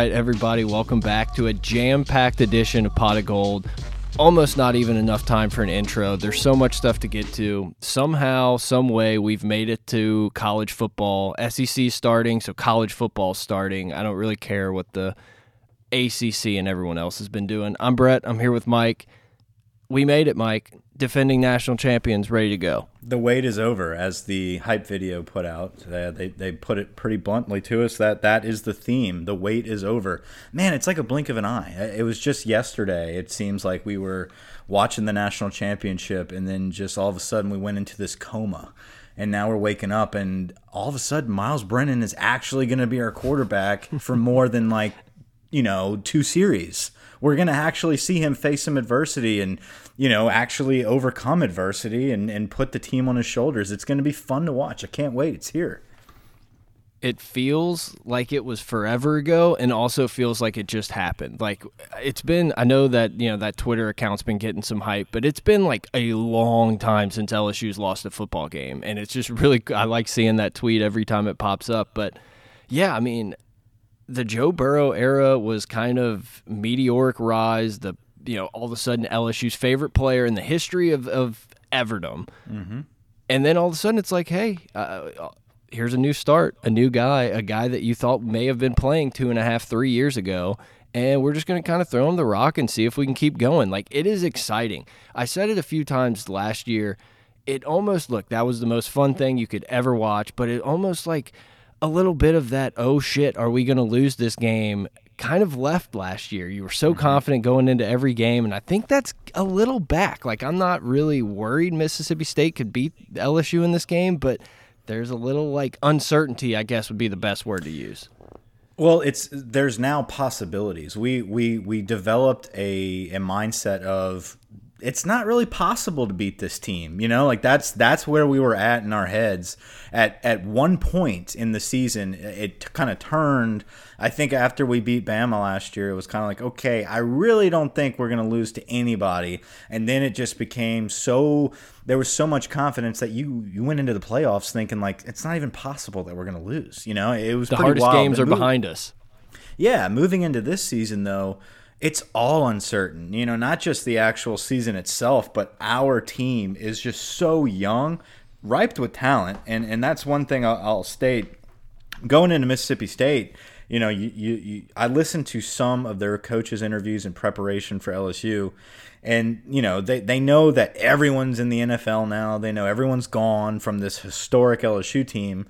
Right, everybody, welcome back to a jam packed edition of Pot of Gold. Almost not even enough time for an intro. There's so much stuff to get to. Somehow, some way, we've made it to college football. SEC starting, so college football starting. I don't really care what the ACC and everyone else has been doing. I'm Brett. I'm here with Mike. We made it, Mike. Defending national champions, ready to go. The wait is over, as the hype video put out. Uh, they they put it pretty bluntly to us that that is the theme. The wait is over. Man, it's like a blink of an eye. It was just yesterday. It seems like we were watching the national championship, and then just all of a sudden we went into this coma and now we're waking up and all of a sudden Myles Brennan is actually going to be our quarterback for more than like you know two series we're going to actually see him face some adversity and you know actually overcome adversity and, and put the team on his shoulders. It's going to be fun to watch. I can't wait. It's here. It feels like it was forever ago and also feels like it just happened. Like it's been i know that you know that twitter account's been getting some hype but it's been like a long time since lsu's lost a football game. And it's just really i like seeing that tweet every time it pops up. But yeah i mean the Joe Burrow era was kind of meteoric rise. The you know all of a sudden LSU's favorite player in the history of of Everdom, mm-hmm. and then all of a sudden it's like, hey, uh, here's a new start, a new guy, a guy that you thought may have been playing two and a half, three years ago. And we're just going to kind of throw him the rock and see if we can keep going. Like, it is exciting. I said it a few times last year. It almost, look, that was the most fun thing you could ever watch, but it almost like a little bit of that, oh shit, are we going to lose this game? Kind of left last year. You were so mm-hmm. confident going into every game, and I think that's a little back. Like, I'm not really worried Mississippi State could beat LSU in this game, but there's a little like uncertainty, I guess would be the best word to use. Well, it's there's now possibilities. We we we developed a a mindset of it's not really possible to beat this team. You know, like that's that's where we were at in our heads. At at one point in the season, it kind of turned. I think after we beat Bama last year, it was kind of like, okay, I really don't think we're going to lose to anybody. And then it just became so. There was so much confidence that you you went into the playoffs thinking like it's not even possible that we're going to lose. You know, it was the hardest games are behind us. Yeah, moving into this season though it's all uncertain. You know, not just the actual season itself, but our team is just so young, ripe with talent, and and that's one thing I'll, I'll state. Going into Mississippi State, you know, you, you, you, I listened to some of their coaches' interviews in preparation for LSU, and you know they they know that everyone's in the NFL now. They know everyone's gone from this historic LSU team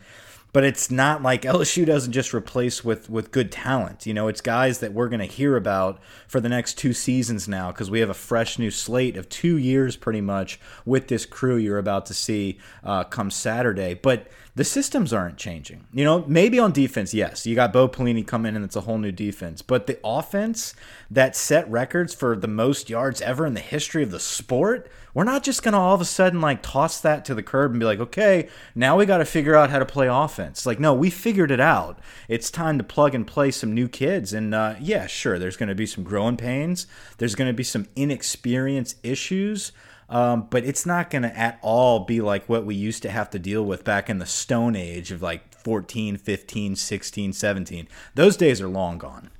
but it's not like LSU doesn't just replace with with good talent. You know, it's guys that we're going to hear about for the next two seasons now because we have a fresh new slate of two years pretty much with this crew you're about to see uh, come Saturday. But the systems aren't changing. You know, maybe on defense, yes, you got Bo Pelini come in and it's a whole new defense. But the offense that set records for the most yards ever in the history of the sport, we're not just going to all of a sudden like toss that to the curb and be like, okay, now we got to figure out how to play offense. Like, no, we figured it out. It's time to plug and play some new kids. And uh, yeah, sure, there's going to be some growing pains, there's going to be some inexperience issues. Um, but it's not going to at all be like what we used to have to deal with back in the Stone Age of like 14, 15, 16, 17. Those days are long gone.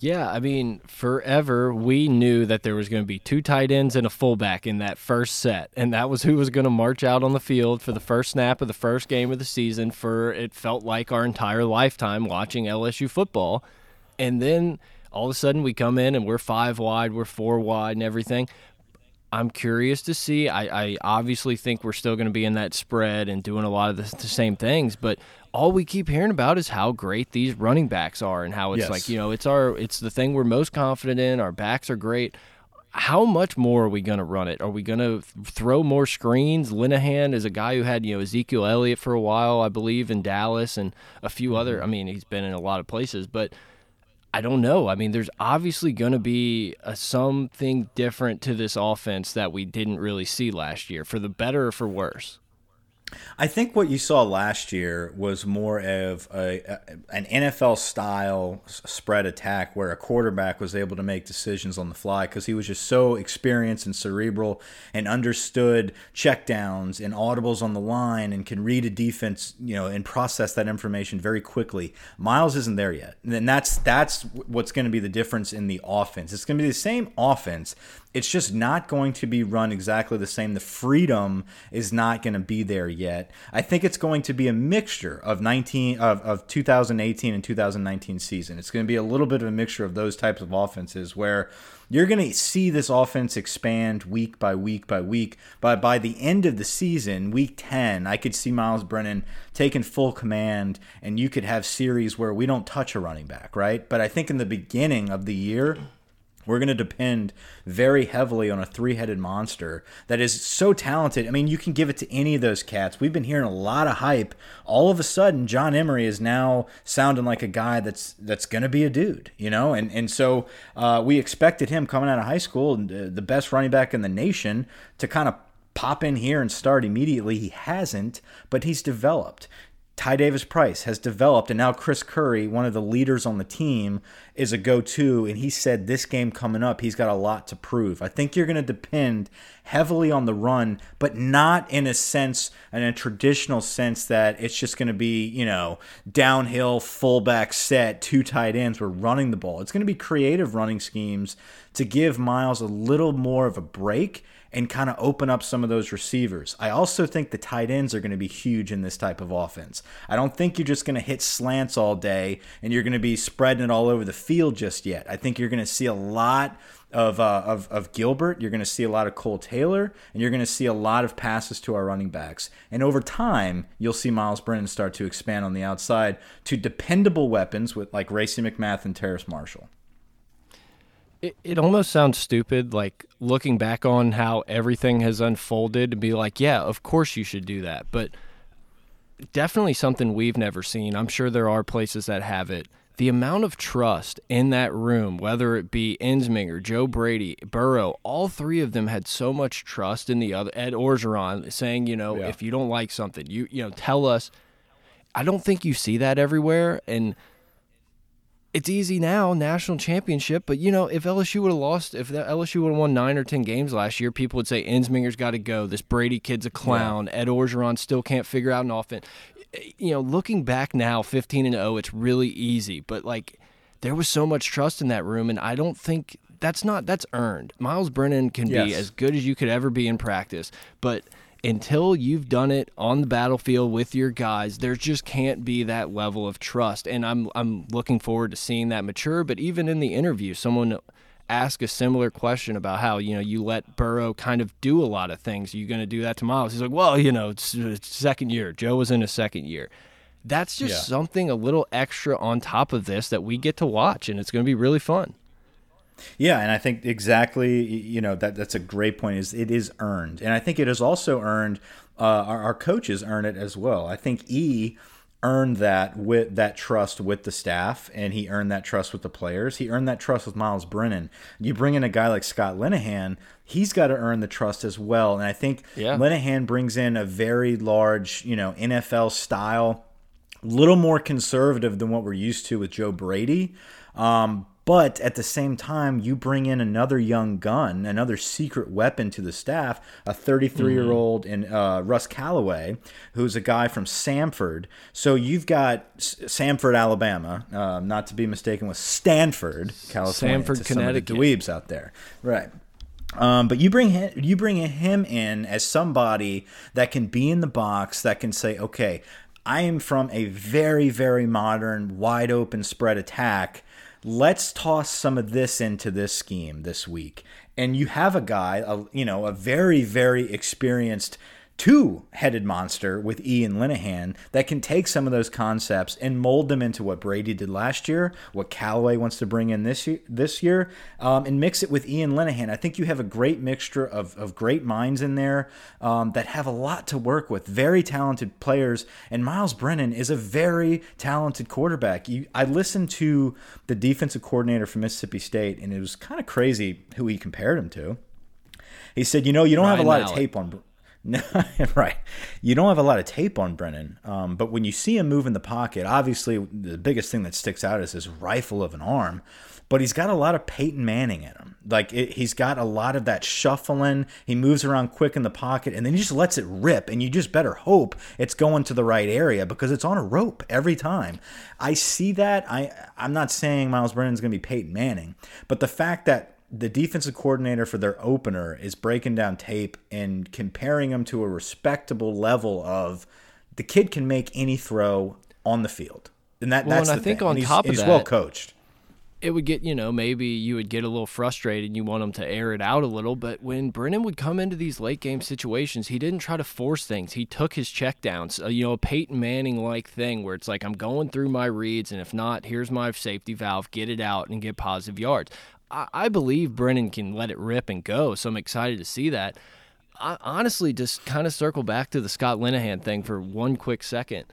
Yeah, I mean, forever we knew that there was going to be two tight ends and a fullback in that first set, and that was who was going to march out on the field for the first snap of the first game of the season for it felt like our entire lifetime watching LSU football. And then all of a sudden we come in and we're five wide, we're four wide and everything. I'm curious to see. I, I obviously think we're still going to be in that spread and doing a lot of the, the, same things, but all we keep hearing about is how great these running backs are and how it's yes. like you know it's our it's the thing we're most confident in. Our backs are great. How much more are we going to run it? Are we going to throw more screens? Linehan is a guy who had you know Ezekiel Elliott for a while, I believe, in Dallas and a few other. Mm-hmm. I mean, he's been in a lot of places, but I don't know. I mean, there's obviously going to be a, something different to this offense that we didn't really see last year, for the better or for worse. I think what you saw last year was more of a, a, an NFL style spread attack where a quarterback was able to make decisions on the fly because he was just so experienced and cerebral and understood checkdowns and audibles on the line and can read a defense, you know, and process that information very quickly. Myles isn't there yet, and that's that's what's going to be the difference in the offense. It's going to be the same offense it's just not going to be run exactly the same. The freedom is not going to be there yet. I think it's going to be a mixture of 19 of, of 2018 and 2019 season. It's going to be a little bit of a mixture of those types of offenses where you're going to see this offense expand week by week by week. But by the end of the season, week 10, I could see Myles Brennan taking full command, and you could have series where we don't touch a running back, right? But I think in the beginning of the year, we're going to depend very heavily on a three headed monster that is so talented. I mean, you can give it to any of those cats. We've been hearing a lot of hype. All of a sudden, John Emery is now sounding like a guy that's that's going to be a dude, you know? And, and so uh, we expected him coming out of high school, uh, the best running back in the nation, to kind of pop in here and start immediately. He hasn't, but he's developed. Ty Davis Price has developed, and now Chris Curry, one of the leaders on the team, is a go to. And he said this game coming up, he's got a lot to prove. I think you're going to depend heavily on the run, but not in a sense, in a traditional sense that it's just going to be, you know, downhill, fullback set, two tight ends. We're running the ball. It's going to be creative running schemes to give Myles a little more of a break and kind of open up some of those receivers. I also think the tight ends are going to be huge in this type of offense. I don't think you're just going to hit slants all day and you're going to be spreading it all over the field just yet. I think you're going to see a lot of, uh, of, of Gilbert. You're going to see a lot of Cole Taylor, and you're going to see a lot of passes to our running backs. And over time, you'll see Myles Brennan start to expand on the outside to dependable weapons with like Racey McMath and Terrace Marshall it, it almost sounds stupid, like looking back on how everything has unfolded to be like, yeah, of course you should do that. But definitely something we've never seen. I'm sure there are places that have it. The amount of trust in that room, whether it be Ensminger, Joe Brady, Burrow, all three of them had so much trust in the other. Ed Orgeron saying, you know, yeah. if you don't like something, you you know, tell us. I don't think you see that everywhere, and it's easy now, national championship. But you know, if LSU would have lost, if LSU would have won nine or ten games last year, people would say Ensminger's got to go. This Brady kid's a clown. Yeah. Ed Orgeron still can't figure out an offense. You know, looking back now, fifteen and zero, it's really easy. But like, there was so much trust in that room, and I don't think that's not that's earned. Myles Brennan can yes. be as good as you could ever be in practice, but until you've done it on the battlefield with your guys, there just can't be that level of trust. And I'm I'm looking forward to seeing that mature. But even in the interview, someone asked a similar question about how you know you let Burrow kind of do a lot of things. Are you going to do that to Myles? He's like, well, you know, it's, it's second year. Joe was in his second year. That's just yeah. something a little extra on top of this that we get to watch, and it's going to be really fun. Yeah, and I think exactly, you know, that that's a great point. Is it is earned, and I think it is also earned. Uh, our, our coaches earn it as well. I think E earned that with that trust with the staff, and he earned that trust with the players. He earned that trust with myles Brennan. You bring in a guy like Scott Linehan, he's got to earn the trust as well. And I think yeah. Linehan brings in a very large, you know, NFL style, a little more conservative than what we're used to with Joe Brady. Um, but at the same time, you bring in another young gun, another secret weapon to the staff, a 33 year old in uh, Russ Callaway, who's a guy from Samford. So you've got S Samford, Alabama, uh, not to be mistaken with Stanford, California. Stamford, Connecticut. Some of the dweebs out there, right? Um, but you bring him, you bring him in as somebody that can be in the box, that can say, okay, I am from a very, very modern, wide open spread attack let's toss some of this into this scheme this week. And you have a guy, a, you know, a very, very experienced two headed monster with Ian Linehan that can take some of those concepts and mold them into what Brady did last year, what Callaway wants to bring in this year, this year um, and mix it with Ian Linehan. I think you have a great mixture of, of great minds in there um, that have a lot to work with, very talented players. And Myles Brennan is a very talented quarterback. You, I listened to the defensive coordinator from Mississippi State, and it was kind of crazy who he compared him to. He said, "You know, you don't Ryan have a lot Mallett. of tape on." No, right. You don't have a lot of tape on Brennan, um, but when you see him move in the pocket, obviously the biggest thing that sticks out is his rifle of an arm. But he's got a lot of Peyton Manning in him. Like it, he's got a lot of that shuffling. He moves around quick in the pocket, and then he just lets it rip. And you just better hope it's going to the right area because it's on a rope every time. I see that. I I'm not saying Myles Brennan's going to be Peyton Manning, but the fact that the defensive coordinator for their opener is breaking down tape and comparing him to a respectable level of the kid can make any throw on the field. And that well, that's and the I think thing. on he's, top of he's that, well coached. It would get, you know, maybe you would get a little frustrated and you want him to air it out a little. But when Brennan would come into these late game situations, he didn't try to force things. He took his checkdowns, uh, you know, a Peyton Manning like thing where it's like, I'm going through my reads, and if not, here's my safety valve, get it out and get positive yards. I, I believe Brennan can let it rip and go. So I'm excited to see that. I honestly just kind of circle back to the Scott Linehan thing for one quick second.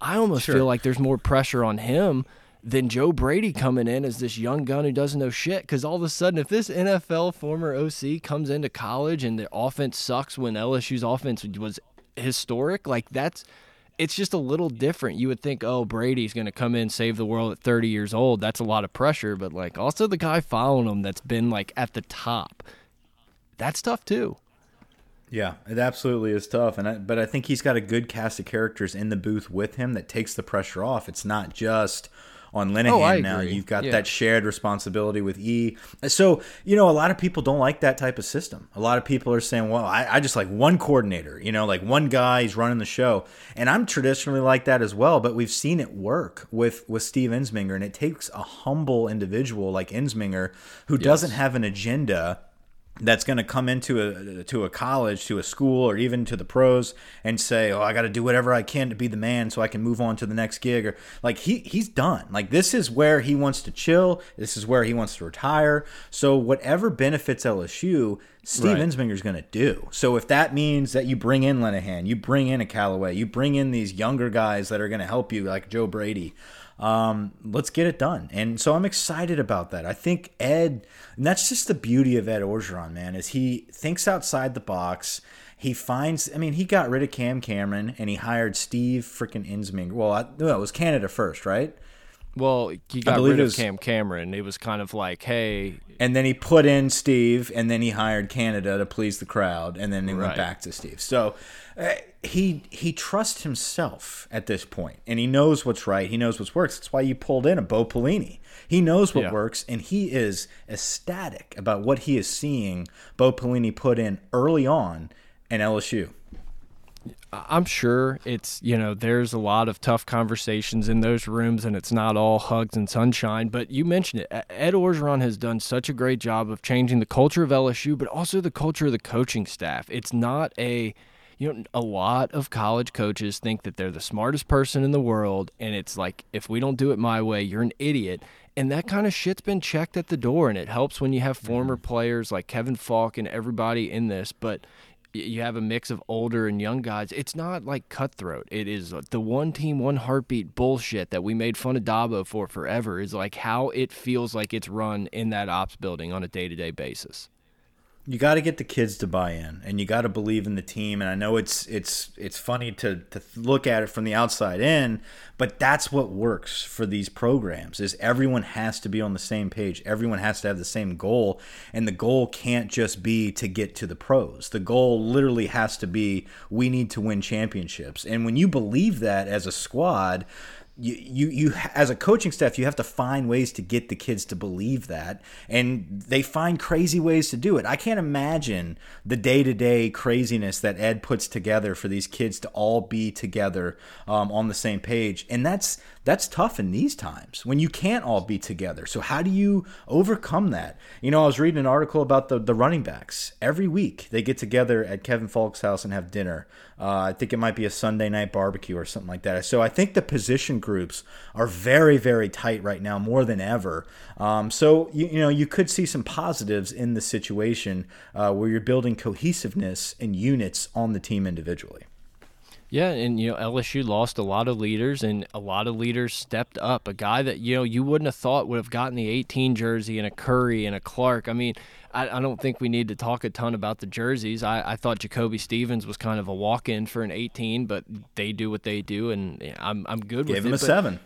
I almost Sure. feel like there's more pressure on him than Joe Brady coming in as this young gun who doesn't know shit. Because all of a sudden, if this NFL former OC comes into college and the offense sucks when LSU's offense was historic, like that's it's just a little different. You would think, oh, Brady's going to come in, save the world at 30 years old. That's a lot of pressure. But like, also the guy following him that's been like at the top. That's tough too. Yeah, it absolutely is tough, and I, but I think he's got a good cast of characters in the booth with him that takes the pressure off. It's not just on Linehan Oh, now. You've got Yeah. that shared responsibility with E. So you know, a lot of people don't like that type of system. A lot of people are saying, "Well, I, I just like one coordinator. You know, like one guy, he's running the show." And I'm traditionally like that as well. But we've seen it work with with Steve Ensminger, and it takes a humble individual like Ensminger who doesn't have an agenda that's going to come into a to a college, to a school, or even to the pros and say, "Oh, I got to do whatever I can to be the man, so I can move on to the next gig." Or like he he's done. Like this is where he wants to chill. This is where he wants to retire. So whatever benefits LSU, Steve Right. Ensminger's going to do. So if that means that you bring in Linehan, you bring in a Callaway, you bring in these younger guys that are going to help you, like Joe Brady um, let's get it done. And so I'm excited about that. I think Ed, and that's just the beauty of Ed Orgeron, man, is he thinks outside the box. He finds, I mean, he got rid of Cam Cameron and he hired Steve freaking Ensminger. Well, I, no, it was Canada first, right? Well, he got rid of was- Cam Cameron. It was kind of like, hey, And then he put in Steve, and then he hired Canada to please the crowd, and then he went back to Steve. So uh, he he trusts himself at this point, and he knows what's right. He knows what works. That's why you pulled in a Bo Pelini. He knows what Yeah. works, and he is ecstatic about what he is seeing Bo Pelini put in early on in LSU. I'm sure it's, you know, there's a lot of tough conversations in those rooms and it's not all hugs and sunshine. But you mentioned it. Ed Orgeron has done such a great job of changing the culture of LSU, but also the culture of the coaching staff. It's not a, you know, a lot of college coaches think that they're the smartest person in the world. And it's like, if we don't do it my way, you're an idiot. And that kind of shit's been checked at the door. And it helps when you have former mm-hmm. players like Kevin Faulk and everybody in this. But you have a mix of older and young guys. It's not like cutthroat. It is uh, the one team, one heartbeat bullshit that we made fun of Dabo for forever. Is like how it feels like it's run in that ops building on a day to day basis. You got to get the kids to buy in and you got to believe in the team. And i know it's it's it's funny to to look at it from the outside in but that's what works for these programs is everyone has to be on the same page. Everyone has to have the same goal and the goal can't just be to get to the pros. The goal literally has to be we need to win championships. And when you believe that as a squad you, you you as a coaching staff you have to find ways to get the kids to believe that and they find crazy ways to do it. I can't imagine the day-to-day craziness that ed puts together for these kids to all be together um, on the same page. And that's that's tough in these times when you can't all be together. So how do you overcome that? You know i was reading an article about the, the running backs. Every week they get together at kevin faulk's house and have dinner. Uh, i think it might be a sunday night barbecue or something like that. So i think the position groups are very very tight right now more than ever. Um, so you, you know you could see some positives in the situation uh, where you're building cohesiveness and units on the team individually Yeah, and you know LSU lost a lot of leaders, and a lot of leaders stepped up. A guy that you know you wouldn't have thought would have gotten the 18 jersey and a Curry and a Clark. I mean, I, I don't think we need to talk a ton about the jerseys. I, I thought Jacoby Stevens was kind of a walk-in for an 18, but they do what they do, and I'm I'm good Gave with him it. Gave him a seven.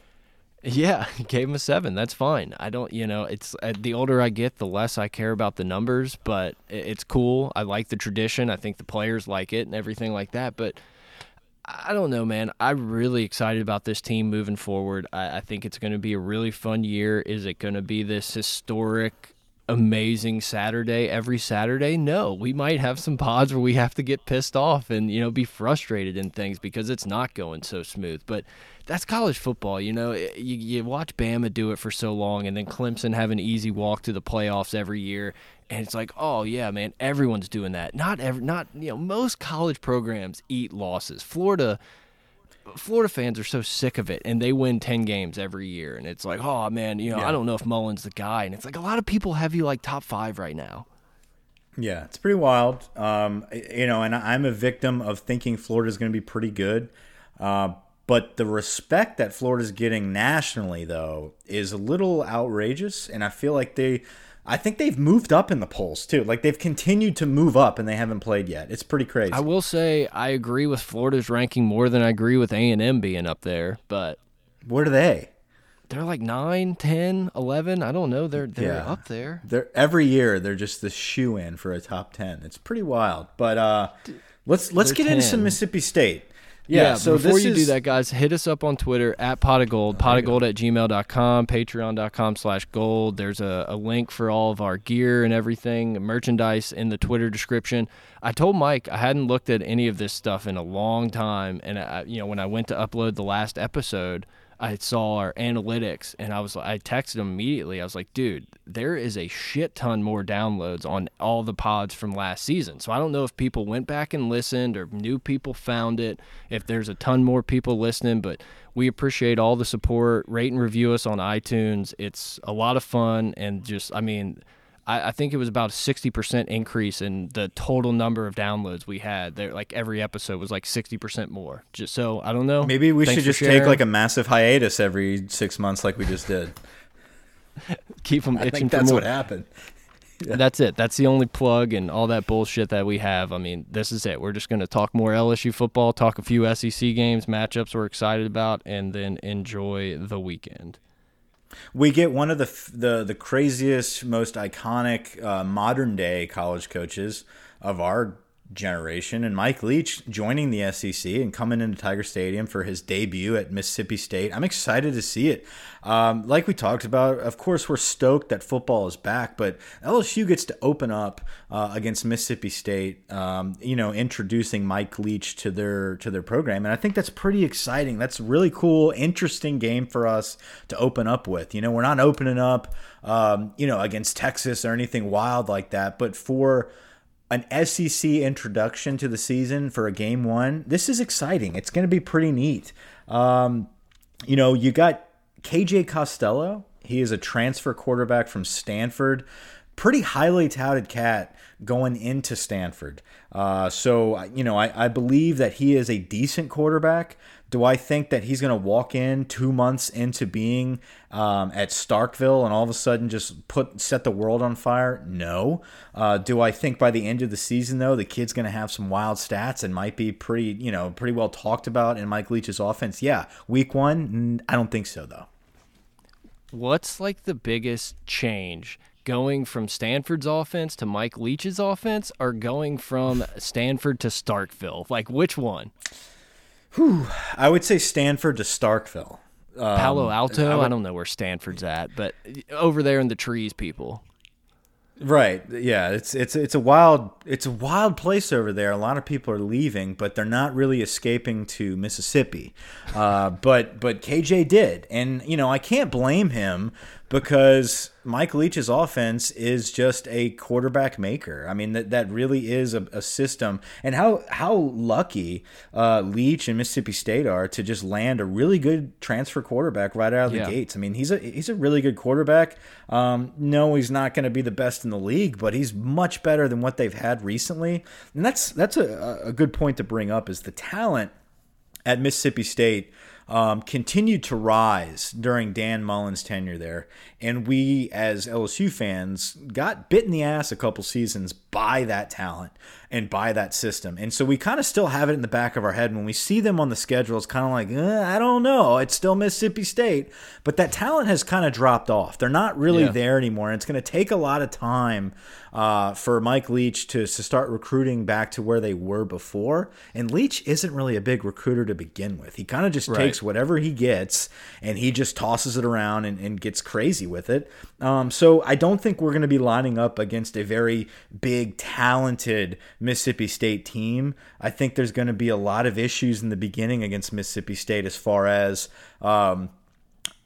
Yeah, gave him a seven. That's fine. I don't, you know, it's uh, the older I get, the less I care about the numbers, but it's cool. I like the tradition. I think the players like it and everything like that. But I don't know, man. I'm really excited about this team moving forward. I, I think it's going to be a really fun year. Is it going to be this historic, amazing Saturday every Saturday? No. We might have some pods where we have to get pissed off and, you know, be frustrated in things because it's not going so smooth. But that's college football. You know, you, you watch Bama do it for so long and then Clemson have an easy walk to the playoffs every year. And it's like, oh yeah, man, everyone's doing that. Not every, not you know, most college programs eat losses. Florida, Florida fans are so sick of it, and they win ten games every year. And it's like, oh man, you know, Yeah. I don't know if Mullen's the guy. And it's like a lot of people have you like top five right now. Yeah, it's pretty wild. Um, you know, and I'm a victim of thinking Florida's going to be pretty good. Uh, but the respect that Florida's getting nationally, though, is a little outrageous. And I feel like they, I think they've moved up in the polls too. Like they've continued to move up, and they haven't played yet. It's pretty crazy. I will say I agree with Florida's ranking more than I agree with A and M being up there, but what are they? they're like 9, 10, 11. I don't know. They're they're Yeah. up there. They're every year they're just the shoe in for a top ten. It's pretty wild. But uh, let's let's They're get into some Mississippi State. Yeah. so before you is, do that, guys, hit us up on Twitter at pot of gold, pot of gold at gmail.com, patreon.com slash gold. There's a, a link for all of our gear and everything, merchandise in the Twitter description. I told Mike I hadn't looked at any of this stuff in a long time. And, I, you know, when I went to upload the last episode, I saw our analytics and I was I texted him immediately. I was like, dude, there is a shit ton more downloads on all the pods from last season. So I don't know if people went back and listened or new people found it, if there's a ton more people listening, but we appreciate all the support. Rate and review us on iTunes. It's a lot of fun and just I mean I, I think it was about a sixty percent increase in the total number of downloads we had. There, like every episode was like sixty percent more. Just so I don't know. Maybe we Thanks should just take like a massive hiatus every six months, like we just did. keep them I itching think for that's what happened. That's it. That's the only plug and all that bullshit that we have. I mean, this is it. We're just going to talk more LSU football, talk a few SEC games, matchups we're excited about, and then enjoy the weekend. We get one of the the the craziest, most iconic uh, modern day college coaches of our generation, and Mike Leach joining the SEC and coming into Tiger Stadium for his debut at Mississippi State. I'm excited to see it. Um, like we talked about, of course, we're stoked that football is back, but LSU gets to open up uh, against Mississippi State. Um, you know, introducing Mike Leach to their to their program, and I think that's pretty exciting. That's really cool, interesting game for us to open up with. You know, we're not opening up, um, you know, against Texas or anything wild like that, but for an SEC introduction to the season for a game one, this is exciting. It's going to be pretty neat. Um, you know, you got KJ Costello. He is a transfer quarterback from Stanford. Pretty highly touted cat going into Stanford. Uh, so, you know, I, I believe that he is a decent quarterback. Do I think that he's going to walk in two months into being um, at Starkville and all of a sudden just put set the world on fire? No. Uh, do I think by the end of the season though the kid's going to have some wild stats and might be pretty you know pretty well talked about in Mike Leach's offense? Yeah. Week one, I don't think so though. What's like the biggest change going from Stanford's offense to Mike Leach's offense or going from Stanford to Starkville? Like which one? I would say Stanford to Starkville. Um, Palo Alto? I, would- don't know where Stanford's at, but over there in the trees, people. Right. Yeah, it's it's it's a wild it's a wild place over there. A lot of people are leaving, but they're not really escaping to Mississippi. Uh, but but KJ did, and you know I can't blame him because Mike Leach's offense is just a quarterback maker. I mean that that really is a, a system, and how how lucky uh, Leach and Mississippi State are to just land a really good transfer quarterback right out of the Yeah. gates. I mean he's a he's a really good quarterback. Um, no, he's not going to be the best in the league, but he's much better than what they've had recently, and that's that's a, a good point to bring up. Is the talent at Mississippi State um, continued to rise during Dan Mullen's tenure there. And we, as LSU fans, got bit in the ass a couple seasons by that talent and by that system. And so we kind of still have it in the back of our head. When we see them on the schedule, it's kind of like, eh, I don't know. It's still Mississippi State. But that talent has kind of dropped off. They're not really yeah. there anymore. And it's going to take a lot of time uh, for Mike Leach to, to start recruiting back to where they were before. And Leach isn't really a big recruiter to begin with. He kind of just right. takes whatever he gets and he just tosses it around and, and gets crazy with it. Um, so I don't think we're going to be lining up against a very big, talented Mississippi State team. I think there's going to be a lot of issues in the beginning against Mississippi State as far as. Um,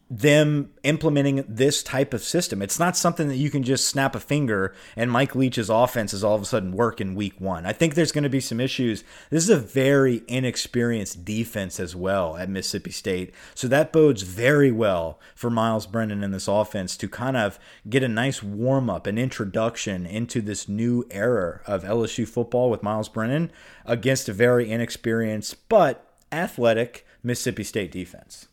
them implementing this type of system. It's not something that you can just snap a finger and Mike Leach's offense is all of a sudden work in week one. I think there's going to be some issues. This is a very inexperienced defense as well at Mississippi State. So that bodes very well for Myles Brennan in this offense to kind of get a nice warm up, an introduction into this new era of LSU football with Myles Brennan against a very inexperienced but athletic Mississippi State defense.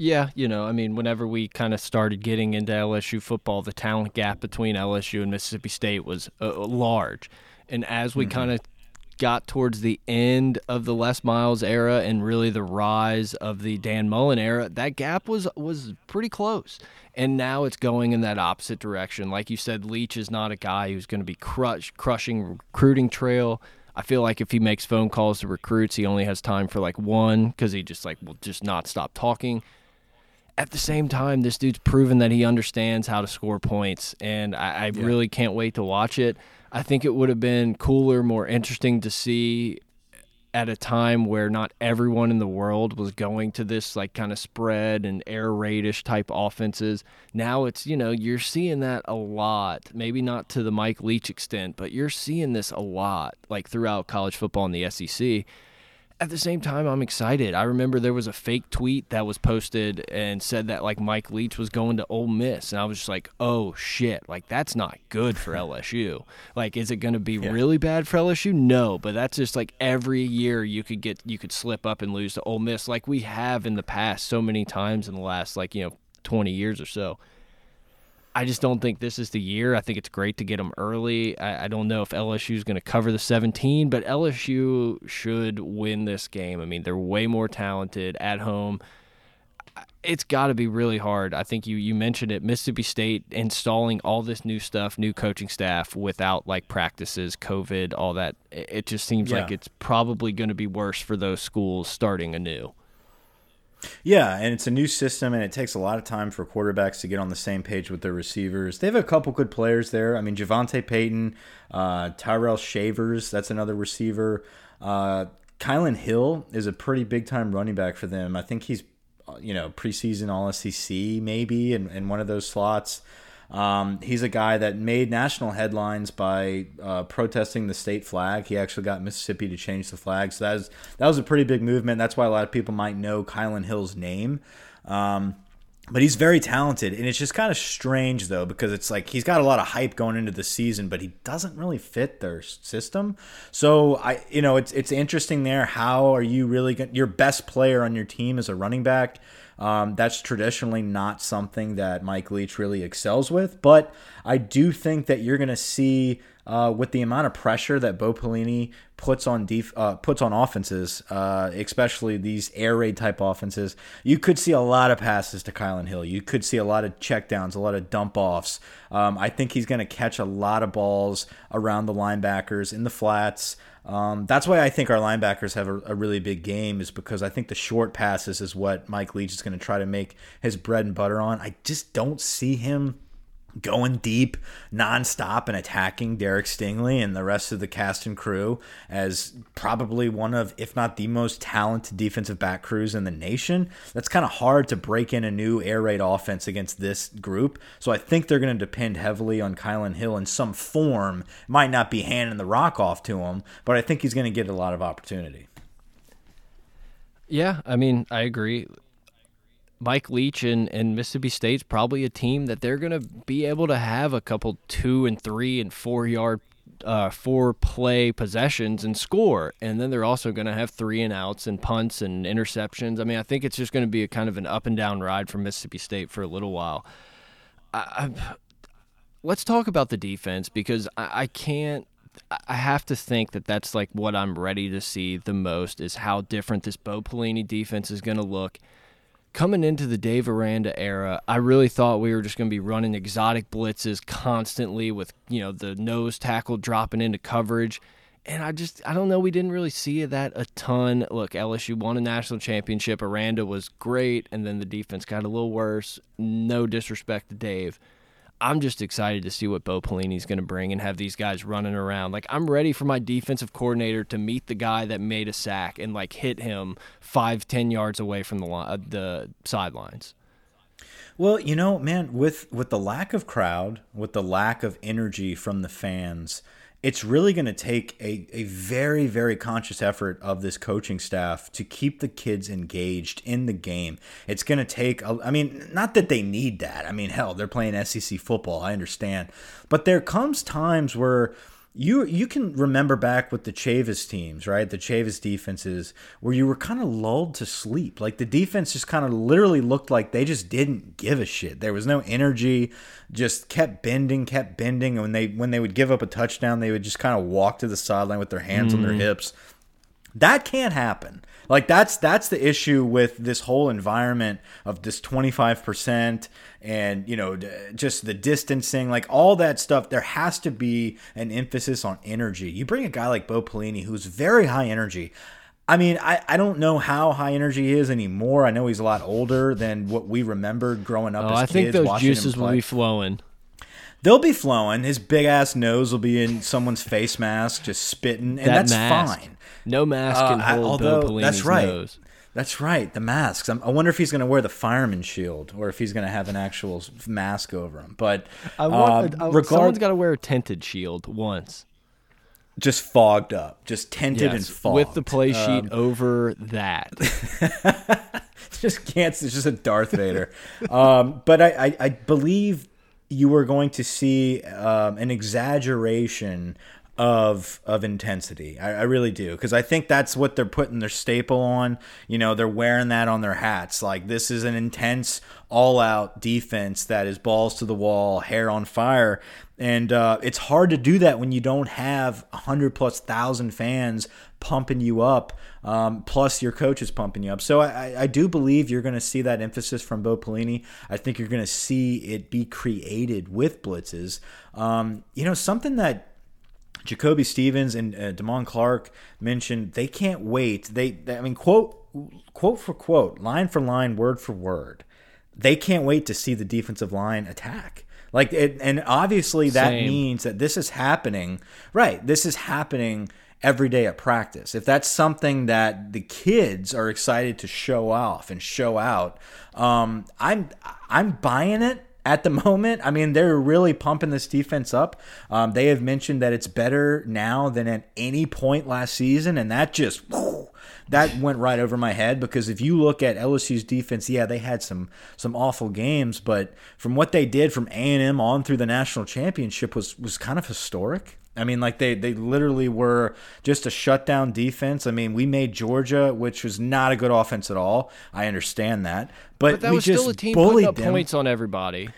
Yeah, you know, I mean, whenever we kind of started getting into LSU football, the talent gap between LSU and Mississippi State was uh, uh large. And as we mm-hmm. kind of got towards the end of the Les Miles era and really the rise of the Dan Mullen era, that gap was was pretty close. And now it's going in that opposite direction. Like you said, Leach is not a guy who's going to be crush, crushing recruiting trail. I feel like if he makes phone calls to recruits, he only has time for like one because he just like will just not stop talking at the same time, this dude's proven that he understands how to score points, and I, I yeah. really can't wait to watch it. I think it would have been cooler, more interesting to see at a time where not everyone in the world was going to this like kind of spread and air raidish type offenses. Now it's, you know, you're seeing that a lot. Maybe not to the Mike Leach extent, but you're seeing this a lot like throughout college football in the SEC at the same time, I'm excited. I remember there was a fake tweet that was posted and said that like Mike Leach was going to Ole Miss, and I was just like, oh shit, like that's not good for LSU. Like, is it going to be yeah. really bad for LSU? No, but that's just like every year you could get you could slip up and lose to Ole Miss, like we have in the past so many times in the last like you know 20 years or so. I just don't think this is the year. I think it's great to get them early. I, I don't know if LSU is going to cover the 17, but LSU should win this game. I mean, they're way more talented at home. It's got to be really hard. I think you you mentioned it. Mississippi State installing all this new stuff, new coaching staff without like practices, COVID, all that. It just seems yeah. like it's probably going to be worse for those schools starting anew. Yeah, and it's a new system, and it takes a lot of time for quarterbacks to get on the same page with their receivers. They have a couple good players there. I mean, JaVonta Payton, uh, Tyrell Shavers, that's another receiver. Uh, Kylan Hill is a pretty big time running back for them. I think he's, uh, you know, preseason All SEC maybe in, in one of those slots. Um, he's a guy that made national headlines by uh, protesting the state flag. He actually got Mississippi to change the flag, so that was that was a pretty big movement. That's why a lot of people might know Kylan Hill's name. Um, but he's very talented, and it's just kind of strange though because it's like he's got a lot of hype going into the season, but he doesn't really fit their system. So I, you know, it's it's interesting there. How are you really going your best player on your team is a running back? Um, that's traditionally not something that Mike Leach really excels with, but I do think that you're going to see uh, with the amount of pressure that Bo Pelini puts on def- uh, puts on offenses, uh, especially these air raid type offenses, you could see a lot of passes to Kylan Hill. You could see a lot of checkdowns, a lot of dump offs. Um, I think he's going to catch a lot of balls around the linebackers in the flats. Um, that's why I think our linebackers have a, a, really big game, is because I think the short passes is what Mike Leach is going to try to make his bread and butter on. I just don't see him going deep nonstop and attacking Derek Stingley and the rest of the cast and crew as probably one of, if not the most talented defensive back crews in the nation. That's kind of hard to break in a new air raid offense against this group. So I think they're going to depend heavily on Kylan Hill in some form. Might not be handing the rock off to him, but I think he's going to get a lot of opportunity. Yeah, I mean, I agree. Mike Leach and, and Mississippi State's probably a team that they're going to be able to have a couple two and three and four yard uh, four play possessions and score, and then they're also going to have three and outs and punts and interceptions. I mean, I think it's just going to be a kind of an up and down ride for Mississippi State for a little while. I, let's talk about the defense because I, I can't. I have to think that that's like what I'm ready to see the most is how different this Bo Pelini defense is going to look coming into the Dave Aranda era, I really thought we were just going to be running exotic blitzes constantly with, you know, the nose tackle dropping into coverage. And I just, I don't know, we didn't really see that a ton. Look, LSU won a national championship. Aranda was great, and then the defense got a little worse. No disrespect to Dave. I'm just excited to see what Bo Pelini's going to bring and have these guys running around. Like I'm ready for my defensive coordinator to meet the guy that made a sack and like hit him five, ten yards away from the uh, the sidelines. Well, you know, man, with with the lack of crowd, with the lack of energy from the fans, it's really going to take a, a very, very conscious effort of this coaching staff to keep the kids engaged in the game. It's going to take, a, I mean, not that they need that. I mean, hell, they're playing SEC football. I understand. But there comes times where you you can remember back with the Chavis teams, right? The Chavis defenses where you were kind of lulled to sleep. Like the defense just kind of literally looked like they just didn't give a shit. There was no energy, just kept bending, kept bending. And when they when they would give up a touchdown, they would just kind of walk to the sideline with their hands mm. on their mm. hips. That can't happen. Like that's that's the issue with this whole environment of this 25% and you know just the distancing like all that stuff there has to be an emphasis on energy. You bring a guy like Bo Pelini who's very high energy. I mean, I, I don't know how high energy he is anymore. I know he's a lot older than what we remembered growing up oh, as I think those juices will be flowing. They'll be flowing. His big ass nose will be in someone's face mask, just spitting, and that that's mask. fine. No mask uh, can hold although, Bo Pelini's that's right. nose. That's right, the masks. I'm, i wonder if he's going to wear the fireman shield or if he's going to have an actual mask over him. But I want, uh, regard- someone's got to wear a tinted shield once. Just fogged up, just tinted yes, and fogged with the play sheet um, over that. just can't. It's just a Darth Vader. um, but I, I, I believe you are going to see um, an exaggeration of of intensity. I, I really do because I think that's what they're putting their staple on. You know, they're wearing that on their hats. Like this is an intense, all out defense that is balls to the wall, hair on fire, and uh, it's hard to do that when you don't have hundred plus thousand fans pumping you up. Um, plus, your coach is pumping you up. So I, I do believe you're going to see that emphasis from Bo Pelini. I think you're going to see it be created with blitzes. Um, you know, something that Jacoby Stevens and uh, Damone Clark mentioned they can't wait. They, they, I mean, quote quote for quote, line for line, word for word. They can't wait to see the defensive line attack. Like, it, and obviously that Same. means that this is happening. Right, this is happening every day at practice. If that's something that the kids are excited to show off and show out, um, I'm I'm buying it at the moment. I mean, they're really pumping this defense up. Um, they have mentioned that it's better now than at any point last season, and that just that went right over my head because if you look at LSU's defense, yeah, they had some some awful games, but from what they did from A and M on through the national championship was was kind of historic. I mean, like they they literally were just a shutdown defense. I mean, we made Georgia, which was not a good offense at all. I understand that, but, but that we was just still a team putting up them. points on everybody.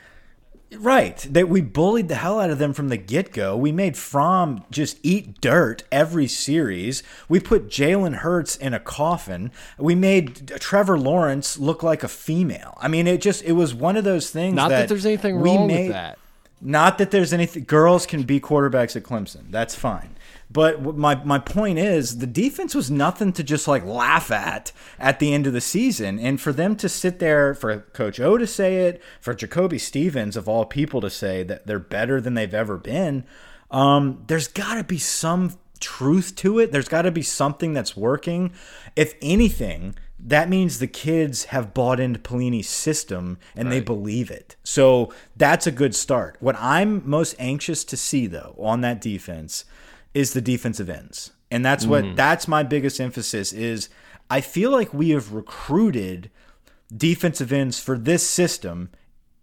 Right. That we bullied the hell out of them from the get go. We made Fromm just eat dirt every series. We put Jalen Hurts in a coffin. We made Trevor Lawrence look like a female. I mean, it just it was one of those things. Not that, that there's anything wrong made, with that. Not that there's anything. Girls can be quarterbacks at Clemson. That's fine. But my my point is the defense was nothing to just like laugh at at the end of the season, and for them to sit there, for Coach O to say it, for Jacoby Stevens of all people to say that they're better than they've ever been, um, there's got to be some truth to it. There's got to be something that's working. If anything, that means the kids have bought into Pelini's system and right. they believe it. So that's a good start. What I'm most anxious to see, though, on that defense is the defensive ends. And that's what mm. that's my biggest emphasis is I feel like we have recruited defensive ends for this system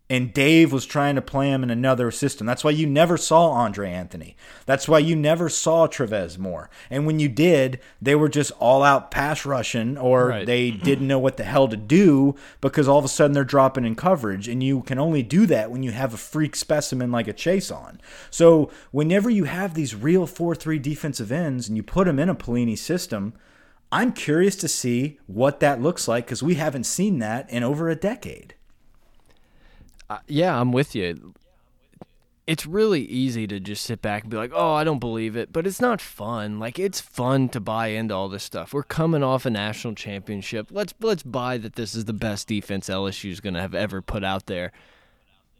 and Dave was trying to play him in another system. That's why you never saw Andre Anthony. That's why you never saw Travez Moore. And when you did, they were just all out pass rushing or right. they didn't know what the hell to do because all of a sudden they're dropping in coverage. And you can only do that when you have a freak specimen like a Chaisson. So whenever you have these real 4 3 defensive ends and you put them in a Pelini system, I'm curious to see what that looks like because we haven't seen that in over a decade. Yeah, I'm with you. It's really easy to just sit back and be like, "Oh, I don't believe it," but it's not fun. Like it's fun to buy into all this stuff. We're coming off a national championship. Let's let's buy that this is the best defense LSU is going to have ever put out there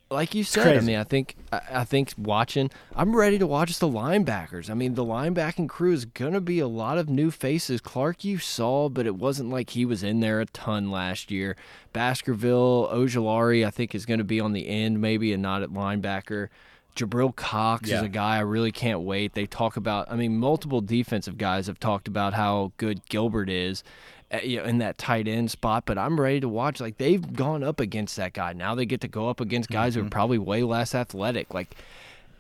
like you said, I mean, I think I think watching, I'm ready to watch the linebackers. I mean, the linebacking crew is gonna be a lot of new faces. Clark, you saw, but it wasn't like he was in there a ton last year. Baskerville, Ojulari, I think is going to be on the end, maybe, and not at linebacker. Jabril Cox yeah. is a guy I really can't wait. They talk about, I mean, multiple defensive guys have talked about how good Gilbert is you know, in that tight end spot, but I'm ready to watch. Like they've gone up against that guy. Now they get to go up against guys mm-hmm. who are mm-hmm. probably way less athletic. Like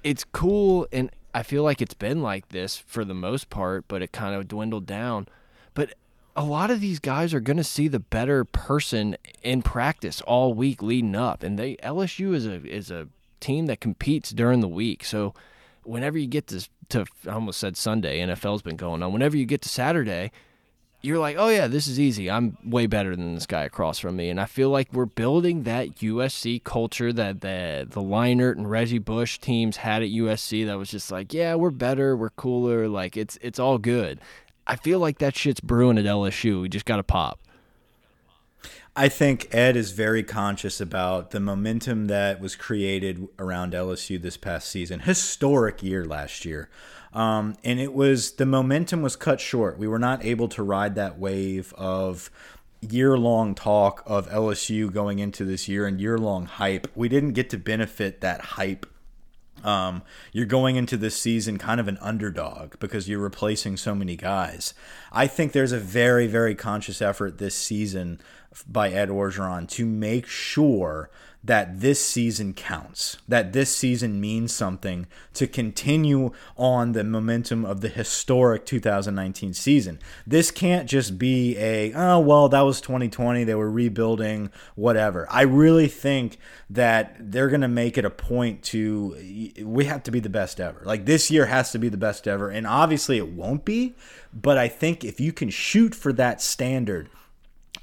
it's cool, and I feel like it's been like this for the most part, but it kind of dwindled down. But a lot of these guys are going to see the better person in practice all week leading up, and they LSU is a is a team that competes during the week. So whenever you get to to I almost said Sunday, NFL's been going on. Whenever you get to Saturday you're like, oh yeah, this is easy. I'm way better than this guy across from me, and I feel like we're building that USC culture that the the Leinart and Reggie Bush teams had at USC. That was just like, yeah, we're better, we're cooler, like it's it's all good. I feel like that shit's brewing at LSU. We just got to pop. I think Ed is very conscious about the momentum that was created around LSU this past season. Historic year last year. Um, and it was the momentum was cut short. We were not able to ride that wave of year long talk of LSU going into this year and year long hype. We didn't get to benefit that hype. Um, you're going into this season kind of an underdog because you're replacing so many guys. I think there's a very, very conscious effort this season by Ed Orgeron to make sure that this season counts, that this season means something to continue on the momentum of the historic 2019 season. This can't just be a, oh, well, that was 2020, they were rebuilding, whatever. I really think that they're going to make it a point to, we have to be the best ever. Like this year has to be the best ever. And obviously it won't be, but I think if you can shoot for that standard,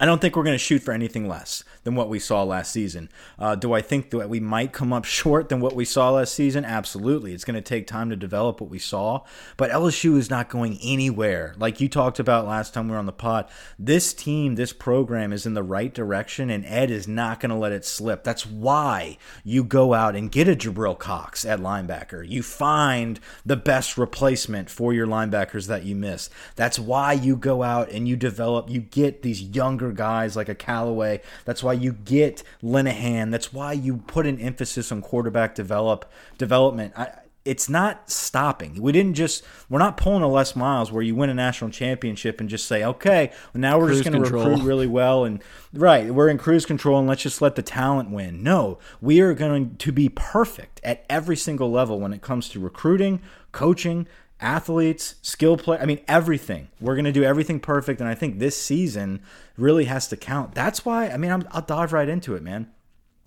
I don't think we're going to shoot for anything less than what we saw last season. Uh, do I think that we might come up short than what we saw last season? Absolutely. It's going to take time to develop what we saw, but LSU is not going anywhere. Like you talked about last time we were on the pod, this team, this program is in the right direction, and Ed is not going to let it slip. That's why you go out and get a Jabril Cox at linebacker. You find the best replacement for your linebackers that you miss. That's why you go out and you develop, you get these younger guys like a Callaway. That's why you get Linehan. That's why you put an emphasis on quarterback develop development. I, it's not stopping. We didn't just we're not pulling a Les Miles where you win a national championship and just say, okay, well, now we're cruise just going to recruit really well and right, we're in cruise control and let's just let the talent win. No, we are going to be perfect at every single level when it comes to recruiting, coaching, athletes, skill play. I mean, everything. We're going to do everything perfect. And I think this season really has to count. That's why, I mean, i will dive right into it, man.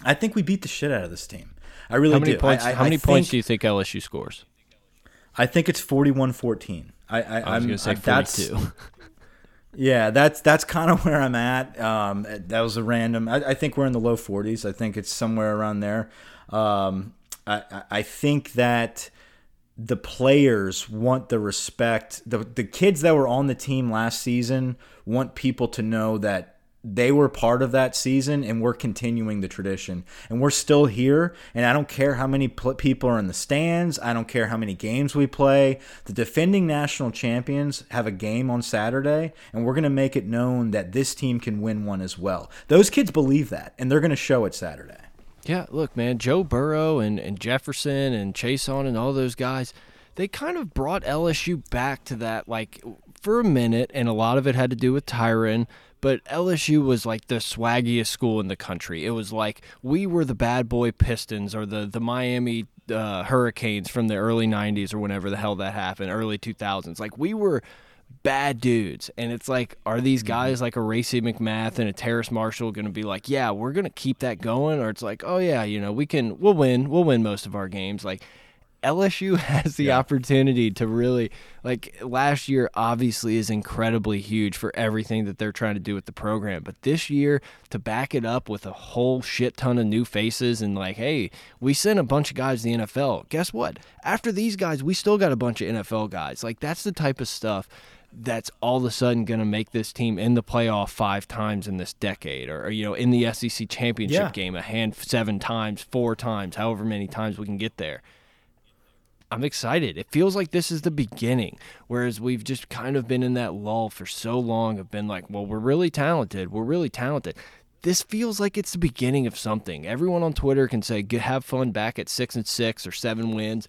I think we beat the shit out of this team. I really how many do. Points, I, I, how many points do you think LSU scores? I think it's 41 14. I, I, I was going to say 42. yeah, that's that's kind of where I'm at. Um, that was a random. I, I, think we're in the low 40s. I think it's somewhere around there. Um, I, I think that the players want the respect. The the kids that were on the team last season want people to know that they were part of that season and we're continuing the tradition. And we're still here and i don't care how many people are in the stands. I don't care how many games we play. The defending national champions have a game on saturday and we're going to make it known that this team can win one as well. Those kids believe that and they're going to show it saturday yeah, look, man, Joe Burrow and, and Jefferson and Chaisson and all those guys, they kind of brought LSU back to that, like, for a minute, and a lot of it had to do with Tyron. but LSU was like the swaggiest school in the country. It was like we were the bad boy Pistons or the the Miami uh, Hurricanes from the early '90s or whenever the hell that happened, early 2000s. Like we were bad dudes. And it's like, are these mm-hmm. guys like a Racey McMath and a Terrace Marshall going to be like, yeah, we're going to keep that going? Or it's like, oh, yeah, you know, we can, we'll win. We'll win most of our games. Like, LSU has the yeah. opportunity to really like last year obviously is incredibly huge for everything that they're trying to do with the program but this year to back it up with a whole shit ton of new faces and like hey we sent a bunch of guys to the NFL guess what after these guys we still got a bunch of NFL guys like that's the type of stuff that's all of a sudden going to make this team in the playoff five times in this decade or, or you know in the SEC championship yeah. game a hand seven times four times however many times we can get there I'm excited. It feels like this is the beginning, whereas we've just kind of been in that lull for so long of been like, well, we're really talented. We're really talented. This feels like it's the beginning of something. Everyone on Twitter can say, have fun back at six and six or seven wins.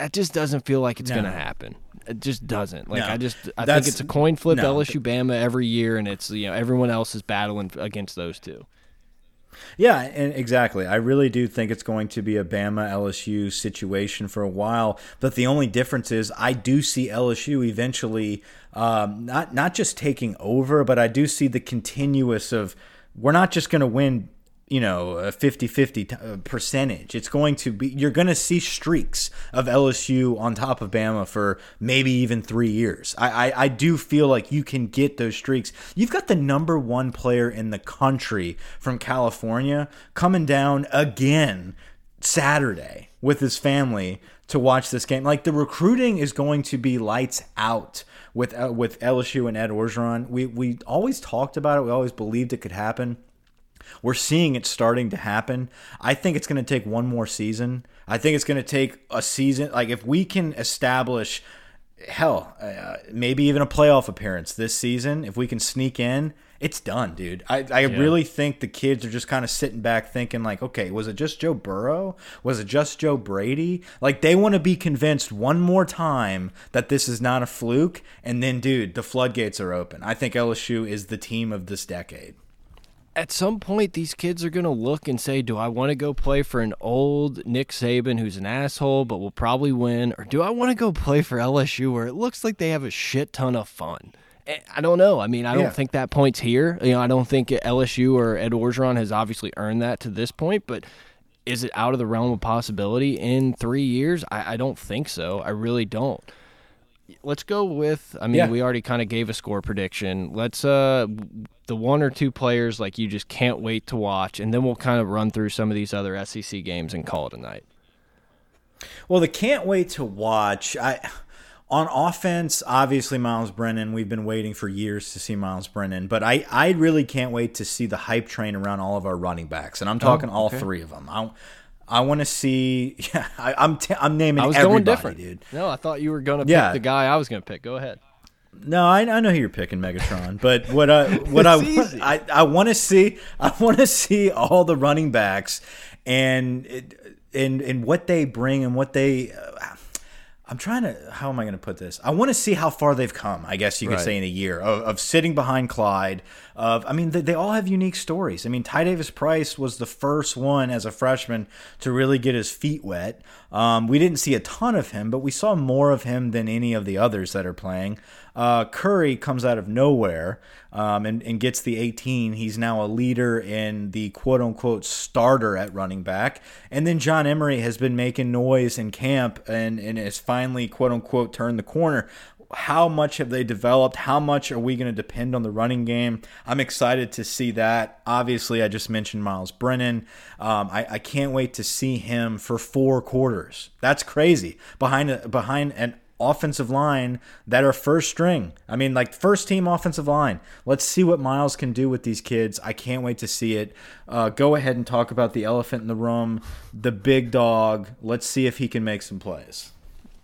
That just doesn't feel like it's no. going to happen. It just doesn't. Like no. I just, I That's, think it's a coin flip no. LSU Bama every year, and it's you know everyone else is battling against those two. Yeah, and exactly. I really do think it's going to be a Bama LSU situation for a while. But the only difference is I do see LSU eventually um, not not just taking over, but I do see the continuous of we're not just going to win you know a 50-50 uh, percentage. It's going to be you're going to see streaks of lsu on top of bama for maybe even three years. I, I, I do feel like you can get those streaks. You've got the number one player in the country from california coming down again saturday with his family to watch this game. Like the recruiting is going to be lights out with uh, with lsu and ed orgeron. We we always talked about it. We always believed it could happen we're seeing it starting to happen. I think it's going to take one more season. I think it's going to take a season. Like, if we can establish, hell, uh, maybe even a playoff appearance this season, if we can sneak in, it's done, dude. I, I yeah. really think the kids are just kind of sitting back thinking, like, okay, was it just Joe Burrow? Was it just Joe Brady? Like, they want to be convinced one more time that this is not a fluke. And then, dude, the floodgates are open. I think LSU is the team of this decade at some point these kids are going to look and say, "Do I want to go play for an old Nick Saban who's an asshole but will probably win, or do I want to go play for LSU where it looks like they have a shit ton of fun?" Eh, I don't know. I mean, I don't think that point's here. You know, I don't think LSU or Ed Orgeron has obviously earned that to this point, but is it out of the realm of possibility in three years? I, I don't think so. I really don't let's go with I mean yeah. we already kind of gave a score prediction. Let's uh the one or two players like you just can't wait to watch and then we'll kind of run through some of these other SEC games and call it a night. Well, the can't wait to watch. I on offense, obviously Myles Brennan. We've been waiting for years to see Myles Brennan, but I, I really can't wait to see the hype train around all of our running backs, and I'm talking oh, okay. all three of them. I, I want to see. Yeah, I, am I'm, I'm naming. I was going different, dude. No, I thought you were going to yeah. pick the guy I was going to pick. Go ahead. No, I, I know who you're picking, Megatron. But what I what I, I I want to see I want to see all the running backs and and and what they bring and what they. Uh, I'm trying to. How am I going to put this? I want to see how far they've come. I guess you could right. say in a year of, of, sitting behind Clyde. Of I mean, they, they, all have unique stories. I mean, Ty Davis Price was the first one as a freshman to really get his feet wet. Um, we didn't see a ton of him, but we saw more of him than any of the others that are playing. Uh, Curry comes out of nowhere um, and, and gets the 18. He's now a leader in the quote unquote starter at running back. And then John Emery has been making noise in camp and, and has finally quote unquote turned the corner how much have they developed? How much are we going to depend on the running game? I'm excited to see that. Obviously, I just mentioned Myles Brennan. Um, I, I, can't wait to see him for four quarters. That's crazy behind a, behind an offensive line that are first string. I mean, like first team offensive line. Let's see what Myles can do with these kids. I can't wait to see it. Uh, go ahead and talk about the elephant in the room, the big dog. Let's see if he can make some plays.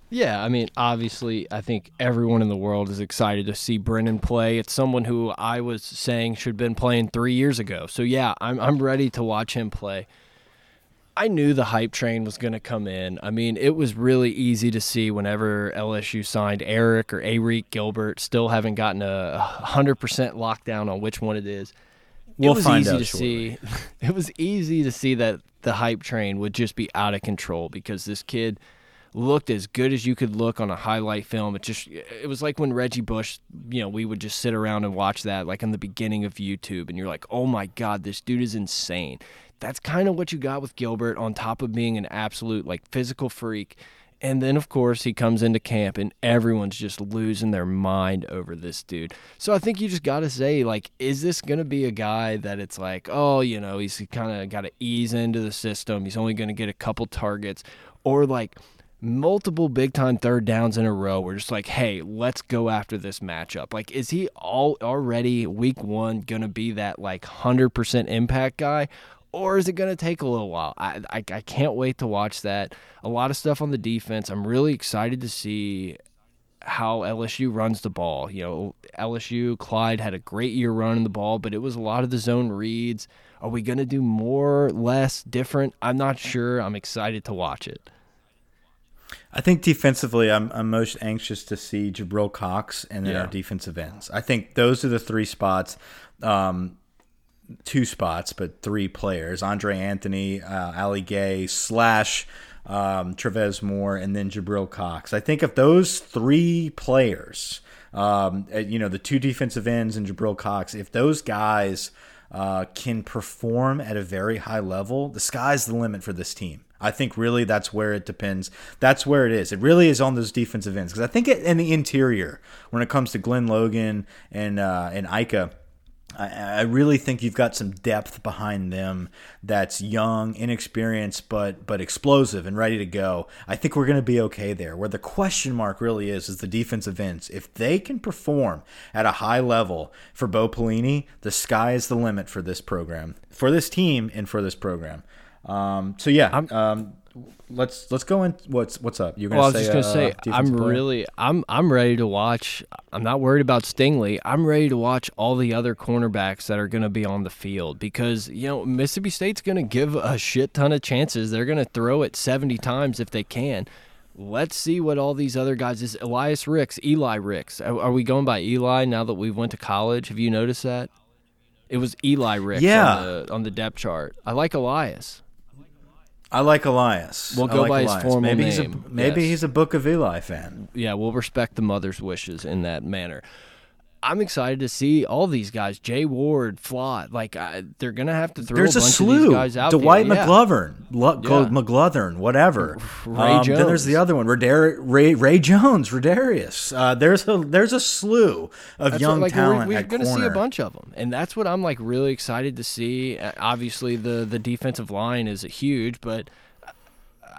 Yeah, I mean, obviously, I think everyone in the world is excited to see Brennan play. It's someone who I was saying should have been playing three years ago. So yeah, I'm I'm ready to watch him play I knew the hype train was going to come in. I mean, it was really easy to see whenever LSU signed Eric or Arik Gilbert, still haven't gotten a 100% lockdown on which one it is. We'll it was find easy out to shortly. see. It was easy to see that the hype train would just be out of control because this kid looked as good as you could look on a highlight film. It just it was like when Reggie Bush, you know, we would just sit around and watch that like in the beginning of YouTube and you're like, "Oh my god, this dude is insane." That's kind of what you got with Gilbert on top of being an absolute like physical freak. And then, of course, he comes into camp and everyone's just losing their mind over this dude. So I think you just got to say, like, is this going to be a guy that it's like, oh, you know, he's kind of got to ease into the system. He's only going to get a couple targets. Or like multiple big time third downs in a row. We're just like, hey, let's go after this matchup. Like, is he all already week one to be that like 100% impact guy? or is it going to take a little while? I, I, I can't wait to watch that. A lot of stuff on the defense. I'm really excited to see how LSU runs the ball. You know, LSU, Clyde had a great year running the ball, but it was a lot of the zone reads. Are we going to do more, less, different? I'm not sure. I'm excited to watch it. I think defensively, I'm, I'm most anxious to see Jabril Cox and then Yeah. our defensive ends. I think those are the three spots, um, two spots, but three players: Andre Anthony, uh, Ali Gaye slash um, Travez Moore, and then Jabril Cox. I think if those three players, um, uh, you know, the two defensive ends and Jabril Cox, if those guys uh, can perform at a very high level, the sky's the limit for this team. I think really that's where it depends. That's where it is. It really is on those defensive ends because I think it, in the interior, when it comes to Glen Logan and uh, and Ika, I, I really think you've got some depth behind them that's young, inexperienced, but but explosive and ready to go. I think we're going to be okay there. Where the question mark really is is the defensive ends. If they can perform at a high level for Bo Pelini, the sky is the limit for this program, for this team, and for this program. Um, so yeah, um, let's let's go in. What's what's up? You're gonna Well, I was say, just gonna uh, say, I'm player? really, I'm, I'm ready to watch. I'm not worried about Stingley. I'm ready to watch all the other cornerbacks that are gonna be on the field because you know Mississippi State's gonna give a shit ton of chances. They're gonna throw it 70 times if they can. Let's see what all these other guys is. Elias Ricks, Eli Ricks. Are, are we going by Eli now that we went to college? Have you noticed that? It was Eli Ricks Yeah. on the on the depth chart. I like Elias. I like Elias. We'll I go like by his Elias. formal maybe name, He's a, maybe yes. he's a Book of Eli fan. yeah, we'll respect the mother's wishes in that manner. I'm excited to see all these guys, Jay Ward, Flott. Like I, they're gonna have to throw There's a a, slew. of these guys out Dwight there. Yeah. McGlothern, Lo- Yeah. called McGlothern, whatever. Ray Um, Then there's the other one, Radar- Ray Ray Jones, Raydarious. Uh, there's a there's a slew of That's young what, like, talent We're, we're gonna corner. see a bunch of them, and that's what I'm like really excited to see. Uh, Obviously, the the defensive line is huge, but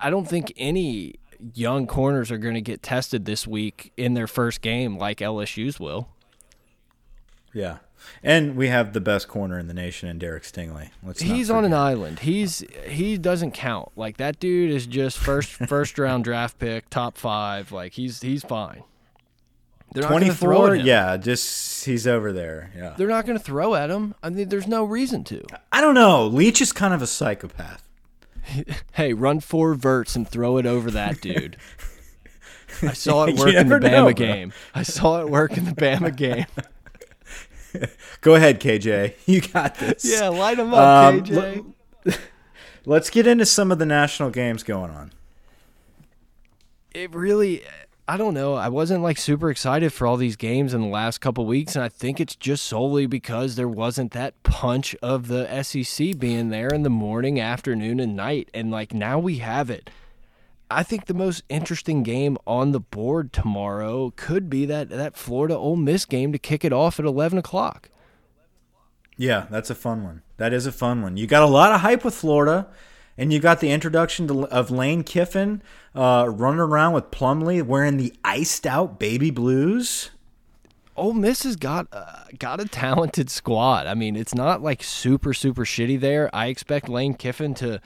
I don't think any young corners are going to get tested this week in their first game like LSU's will. Yeah, and we have the best corner in the nation in Derek Stingley. Let's He's on an island. He's he doesn't count. Like that dude is just first first round draft pick, top five. Like he's he's fine. They're not gonna throw 24. Yeah, just he's over there. Yeah, They're not going to throw at him. I mean, there's no reason to. I don't know. Leach is kind of a psychopath. Hey, run four verts and throw it over that dude. I saw it work in the Bama know, game. I saw it work in the Bama game. Go ahead, KJ. You got this. Yeah, light them up, Um, KJ. Let's get into some of the national games going on. it really I don't know. I wasn't like super excited for all these games in the last couple weeks, and I think it's just solely because there wasn't that punch of the SEC being there in the morning, afternoon, and night. And like now we have it. I think the most interesting game on the board tomorrow could be that that Florida Ole Miss game to kick it off at eleven o'clock. Yeah, that's a fun one. That is a fun one. You got a lot of hype with Florida, and you got the introduction to, of Lane Kiffin uh, running around with Plumlee wearing the iced out baby blues. Ole Miss has got uh, got a talented squad. I mean, it's not like super super shitty there. I expect Lane Kiffin to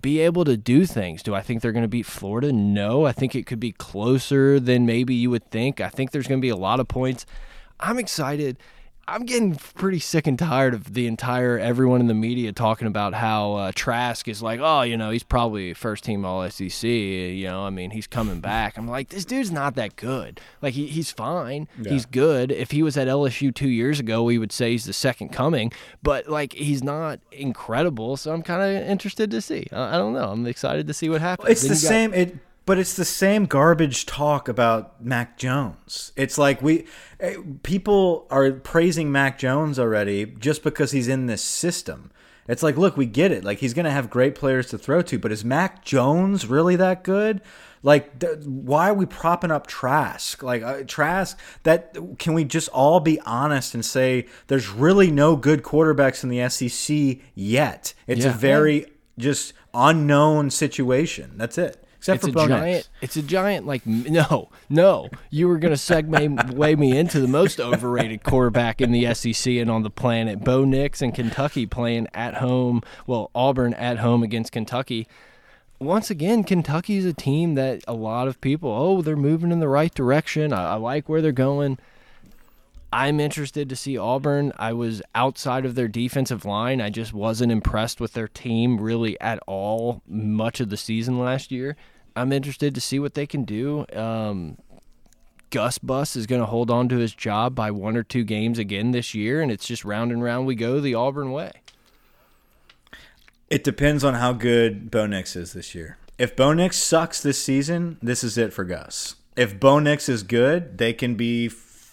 be able to do things. Do I think they're going to beat Florida? No. I think it could be closer than maybe you would think. I think there's going to be a lot of points. I'm excited. I'm getting pretty sick and tired of the entire everyone in the media talking about how uh, Trask is like, oh, you know, he's probably first team All SEC. You know, I mean, he's coming back. I'm like, this dude's not that good. Like, he, he's fine. Yeah. He's good. If he was at LSU two years ago, we would say he's the second coming. But like, he's not incredible. So I'm kind of interested to see. I, I, don't know. I'm excited to see what happens. It's then the same. It but it's the same garbage talk about Mac Jones. It's like we eh, people are praising Mac Jones already just because he's in this system. It's like, look, we get it. Like he's going to have great players to throw to, but is Mac Jones really that good? Like, why are we propping up Trask? Like uh, Trask, that can we just all be honest and say there's really no good quarterbacks in the SEC yet? It's yeah. a very just unknown situation. That's it. Except it's for a giant. It's a giant. Like no, no. You were gonna segue me into the most overrated quarterback in the SEC and on the planet. Bo Nix and Kentucky playing at home. Well, Auburn at home against Kentucky. Once again, Kentucky is a team that a lot of people. Oh, they're moving in the right direction. I, I like where they're going. I'm interested to see Auburn. I was outside of their defensive line. I just wasn't impressed with their team really at all much of the season last year. I'm interested to see what they can do. Um, Gus Bus is going to hold on to his job by one or two games again this year, and it's just round and round we go the Auburn way. It depends on how good Bo Nix is this year. If Bo Nix sucks this season, this is it for Gus. If Bo Nix is good, they can be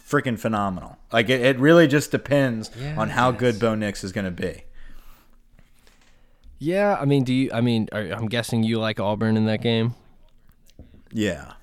freaking phenomenal. Like it, it really just depends yeah, on how good Bo Nix is going to be. Yeah, I mean, do you? I mean, are, I'm guessing you like Auburn in that game. Yeah.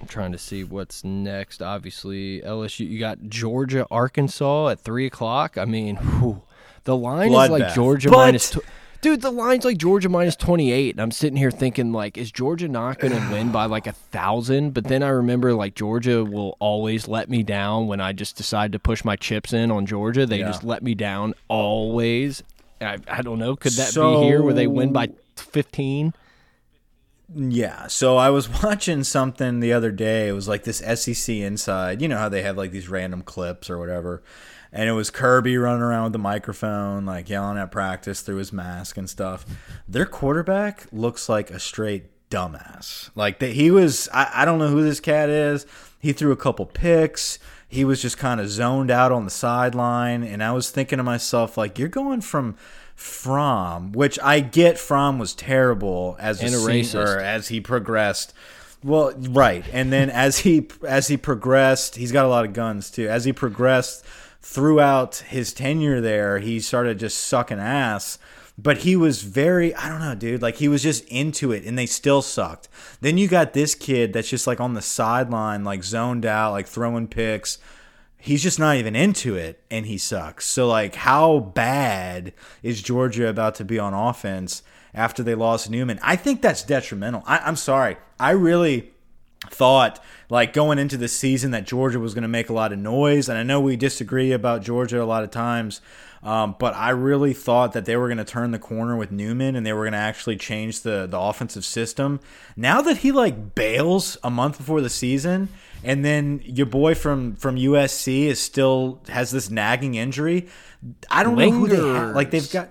I'm trying to see what's next. Obviously, LSU. You got Georgia, Arkansas at three o'clock. I mean, whew, the line Blood is like bath. Georgia but, minus. Dude, the line's like Georgia minus 28. And I'm sitting here thinking, like, is Georgia not going to win by like a thousand? But then I remember, like, Georgia will always let me down when I just decide to push my chips in on Georgia. They yeah. just let me down always. I, I don't know. Could that so, be here where they win by 15? Yeah. So I was watching something the other day. It was like this SEC Inside. You know how they have like these random clips or whatever and it was Kirby running around with the microphone, like yelling at practice through his mask and stuff. Their quarterback looks like a straight dumbass. Like that, he was. I, I don't know who this cat is. He threw a couple picks. He was just kind of zoned out on the sideline, and I was thinking to myself, like, you're going from Fromm, which I get Fromm was terrible as and a, a as he progressed. Well, right, and then as he as he progressed, he's got a lot of guns too. As he progressed throughout his tenure there, he started just sucking ass. But he was very, I don't know, dude. Like he was just into it, and they still sucked. Then you got this kid that's just like on the sideline, like zoned out, like throwing picks. He's just not even into it, and he sucks. So, like, how bad is Georgia about to be on offense after they lost Newman? I think that's detrimental. I, I'm sorry. I really thought like going into the season that Georgia was going to make a lot of noise, and I know we disagree about Georgia a lot of times, um, but I really thought that they were going to turn the corner with Newman and they were going to actually change the the offensive system. Now that he like bails a month before the season, and then your boy from from USC is still has this nagging injury, I don't Lingers. know who they have. Like they've got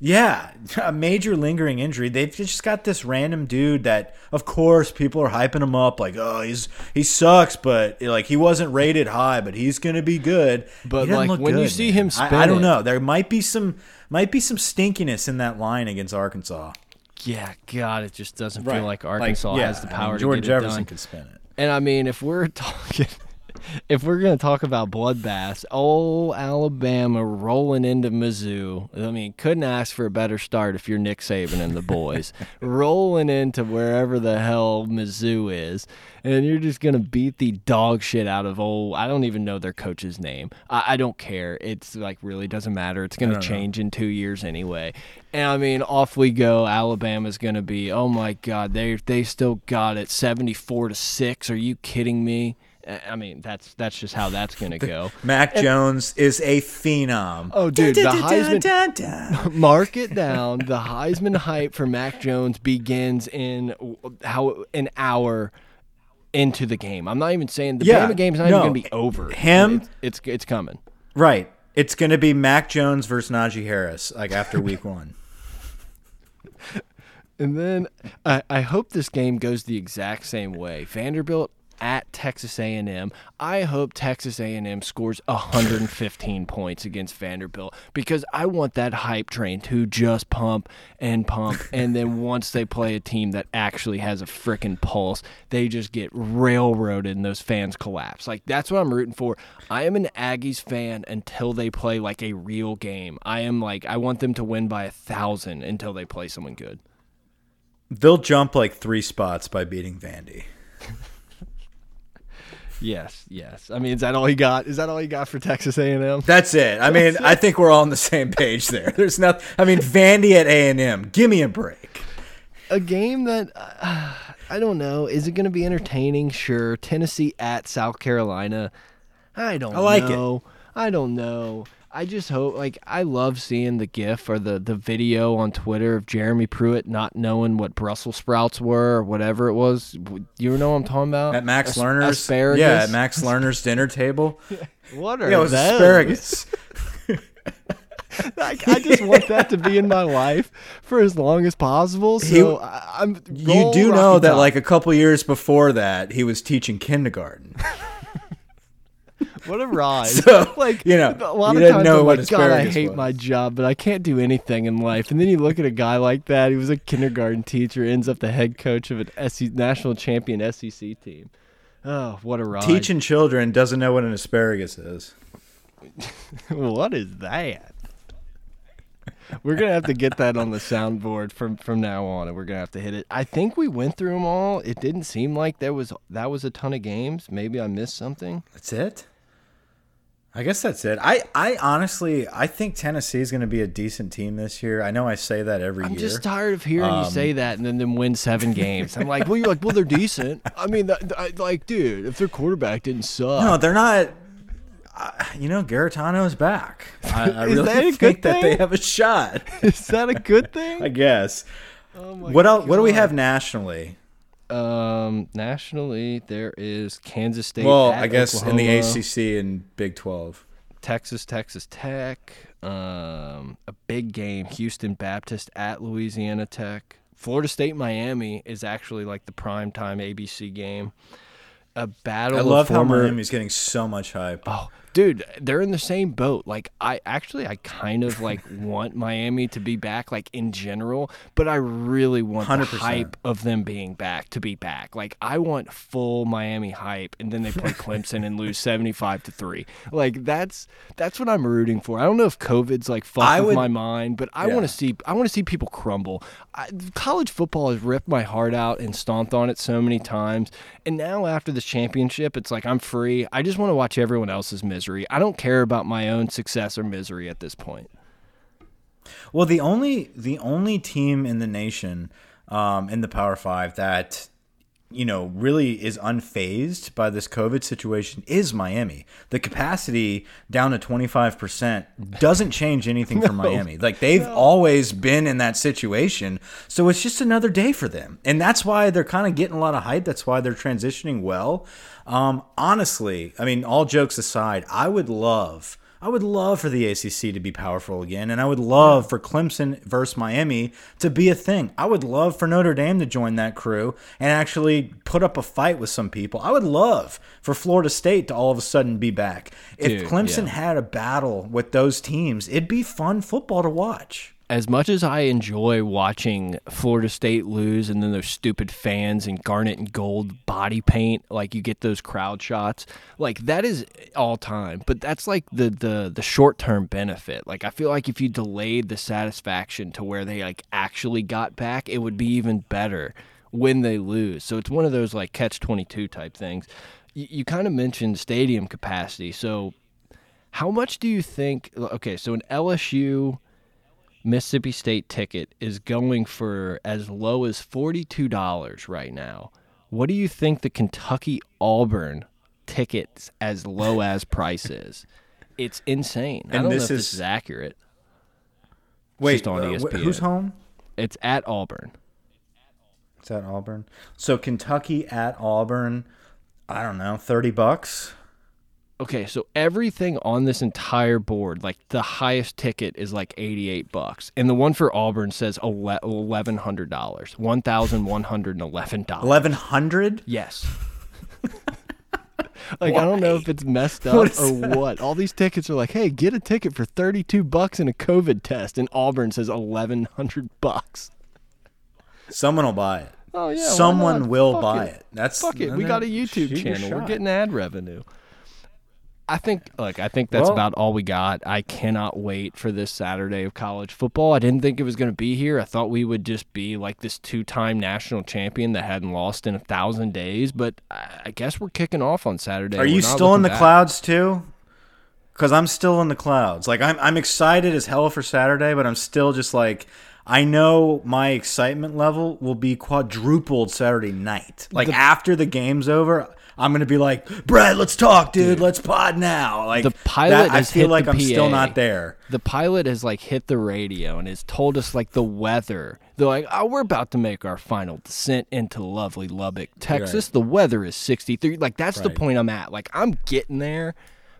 yeah, a major lingering injury. They've just got this random dude that, of course, people are hyping him up like, oh, he's he sucks, but like he wasn't rated high, but he's gonna be good. But like when good, you see man. him, I, I, don't know. There might be some might be some stinkiness in that line against Arkansas. Yeah, God, it just doesn't right. feel like Arkansas like, yeah, has the power I mean, Jordan to get Jefferson could spin it. And I mean, if we're talking if we're going to talk about bloodbaths, oh, Alabama rolling into Mizzou. I mean, couldn't ask for a better start if you're Nick Saban and the boys. rolling into wherever the hell Mizzou is. And you're just going to beat the dog shit out of, oh, I don't even know their coach's name. I, I don't care. It's like really doesn't matter. It's going to change know. in two years anyway. And I mean, off we go. Alabama's going to be, oh my God, they they still got it 74 to 6. Are you kidding me? I mean, that's that's just how that's going to go. Mac and, Jones is a phenom. Oh, dude, the Heisman. mark it down. The Heisman hype for Mac Jones begins in how an hour into the game. I'm not even saying the yeah, Bama game's not no, even going to be over. Him, it's, it's, it's coming. Right. It's going to be Mac Jones versus Najee Harris, like after week one. And then I, I hope this game goes the exact same way. Vanderbilt at Texas A&M. I hope Texas A&M scores 115 points against Vanderbilt because I want that hype train to just pump and pump and then once they play a team that actually has a freaking pulse, they just get railroaded and those fans collapse. Like that's what I'm rooting for. I am an Aggies fan until they play like a real game. I am like I want them to win by a thousand until they play someone good. They'll jump like three spots by beating Vandy. Yes, yes. I mean, is that all he got? Is that all he got for Texas A&M? That's it. I mean, I think we're all on the same page there. There's nothing. I mean, Vandy at A and M. Give me a break. A game that uh, I don't know. Is it going to be entertaining? Sure. Tennessee at South Carolina. I don't. I like know. it. I don't know. I just hope like I love seeing the GIF or the the video on Twitter of Jeremy Pruitt not knowing what Brussels sprouts were or whatever it was. You know what I'm talking about? At Max As Lerner's asparagus. Yeah, at Max Lerner's dinner table. what are yeah, it was those? asparagus. like, I just want that to be in my life for as long as possible. So he, I, am You do know that, top. like a couple years before that, he was teaching kindergarten. What a ride! So, like you know, a lot of times know I'm like, God, I hate was. my job, but I can't do anything in life. And then you look at a guy like that. He was a kindergarten teacher, ends up the head coach of an SEC, national champion SEC team. Oh, what a ride! Teaching children doesn't know what an asparagus is. what is that? We're gonna have to get that on the soundboard from from now on, and we're gonna have to hit it. I think we went through them all. It didn't seem like there was that was a ton of games. Maybe I missed something. That's it. I guess that's it. I, I honestly, I think Tennessee is going to be a decent team this year. I know I say that every I'm year. I'm just tired of hearing um, you say that and then them win seven games. I'm like, well, you're like, well, they're decent. I mean, like, dude, if their quarterback didn't suck, no, they're not. Uh, you know, Guarantano is back. I, I really think that they have a shot. is that a good thing? I guess. Oh what else? What do we have nationally? Um, nationally, there is Kansas State. Well, I guess Oklahoma, in the ACC and Big Twelve, Texas, Texas Tech. Um, a big game, Houston Baptist at Louisiana Tech. Florida State, Miami is actually like the prime time ABC game. A battle. I love former, how Miami's getting so much hype. Oh, dude, they're in the same boat. Like I actually I kind of like want Miami to be back like in general, but I really want 100%. the hype of them being back to be back. Like I want full Miami hype and then they play Clemson and lose 75 to 3. Like that's that's what I'm rooting for. I don't know if COVID's like fucked with my mind, but I yeah. want to see I want to see people crumble. I, college football has ripped my heart out and stomped on it so many times. And now after this championship, it's like I'm free. I just want to watch everyone else's misery misery. I don't care about my own success or misery at this point. Well, the only the only team in the nation um, in the Power Five that you know really is unfazed by this COVID situation is Miami. The capacity down to twenty five percent doesn't change anything no, for Miami. Like they've no. always been in that situation, so it's just another day for them, and that's why they're kind of getting a lot of hype. That's why they're transitioning well. Um, honestly, I mean, all jokes aside, I would love. I would love for the ACC to be powerful again, and I would love for Clemson versus Miami to be a thing. I would love for Notre Dame to join that crew and actually put up a fight with some people. I would love for Florida State to all of a sudden be back. Dude, if Clemson yeah. had a battle with those teams, it'd be fun football to watch as much as I enjoy watching Florida State lose and then those stupid fans and garnet and gold body paint, like you get those crowd shots, like that is all time. But that's like the the the short term benefit. Like I feel like if you delayed the satisfaction to where they like actually got back, it would be even better when they lose. So it's one of those like catch twenty two type things. You, you kind of mentioned stadium capacity, so. How much do you think? Okay, so an LSU Mississippi State ticket is going for as low as $42 right now. What do you think the Kentucky Auburn tickets as low as price is? It's insane. And I don't this know if is, this is accurate. Wait, on uh, ESPN. who's home? It's at Auburn. It's at Auburn. So Kentucky at Auburn, I don't know, 30 bucks. Okay, so everything on this entire board, like the highest ticket is like 88 bucks. And the one for Auburn says $1100. $1111. Eleven hundred. Yes. like I don't know if it's messed up What or what. All these tickets are like, "Hey, get a ticket for 32 bucks and a COVID test." And Auburn says 1100 bucks. Someone will buy it. Oh yeah, Someone will Fuck buy it. That's Fuck it. We got a YouTube channel. We're getting ad revenue. I think look, I think that's Well- about all we got. I cannot wait for this Saturday of college football. I didn't think it was going to be here. I thought we would just be like this two-time national champion that hadn't lost in a thousand days, but I guess we're kicking off on Saturday. Are We're you still in the back. clouds too? Because I'm still in the clouds. Like I'm, I'm excited as hell for Saturday, but I'm still just like, I know my excitement level will be quadrupled Saturday night. Like after the game's over, I'm gonna be like, Brad, let's talk, dude. Let's pod now. Like The pilot that- I feel like I'm still not there. the pilot has like hit the radio and has told us like the weather. They're like, oh, we're about to make our final descent into lovely Lubbock, Texas. The weather is 63. Like that's the point I'm at. Like I'm getting there,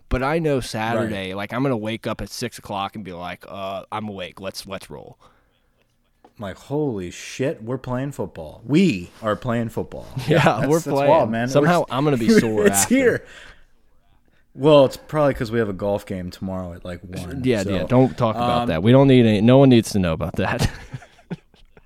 but I know Saturday, like I'm gonna wake up at six o'clock and be like, uh, I'm awake. Let's let's roll. I'm like, holy shit, we're playing football. We are playing football. Yeah, that's- we're that's playing. wild, man. Somehow We're- I'm gonna be sore. it's after. here. Well, it's probably because we have a golf game tomorrow at like one. Yeah, so- yeah. Don't talk about um, that. We don't need any. No one needs to know about that.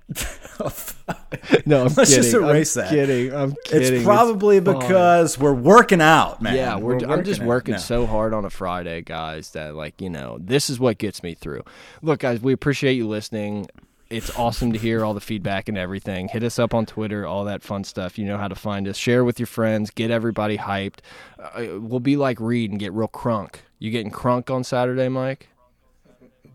no, I'm Let's kidding. just erase I'm that. Kidding. I'm kidding. It's probably fine. because we're working out, man. Yeah, we're, I'm just working so hard on a Friday, guys, that like, you know, this is what gets me through. Look, guys, we appreciate you listening. It's awesome to hear all the feedback and everything. Hit us up on Twitter, all that fun stuff. You know how to find us. Share with your friends. Get everybody hyped. Uh, we'll be like Reed and get real crunk. You getting crunk on Saturday, Mike?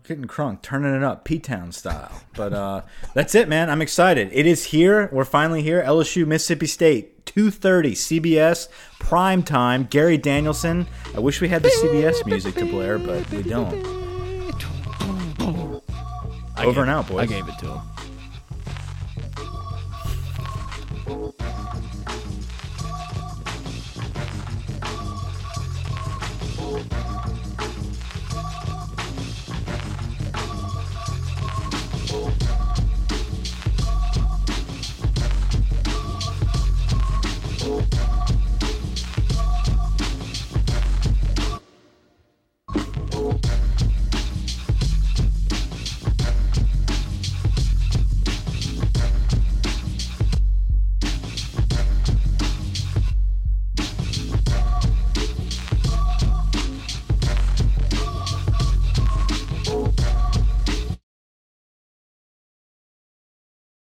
Getting crunk, turning it up, P Town style. But uh, that's it, man. I'm excited. It is here. We're finally here. LSU, Mississippi State, 2:30 CBS prime time. Gary Danielson. I wish we had the CBS music to blare, but we don't. I Over and out, boys. I gave it to him.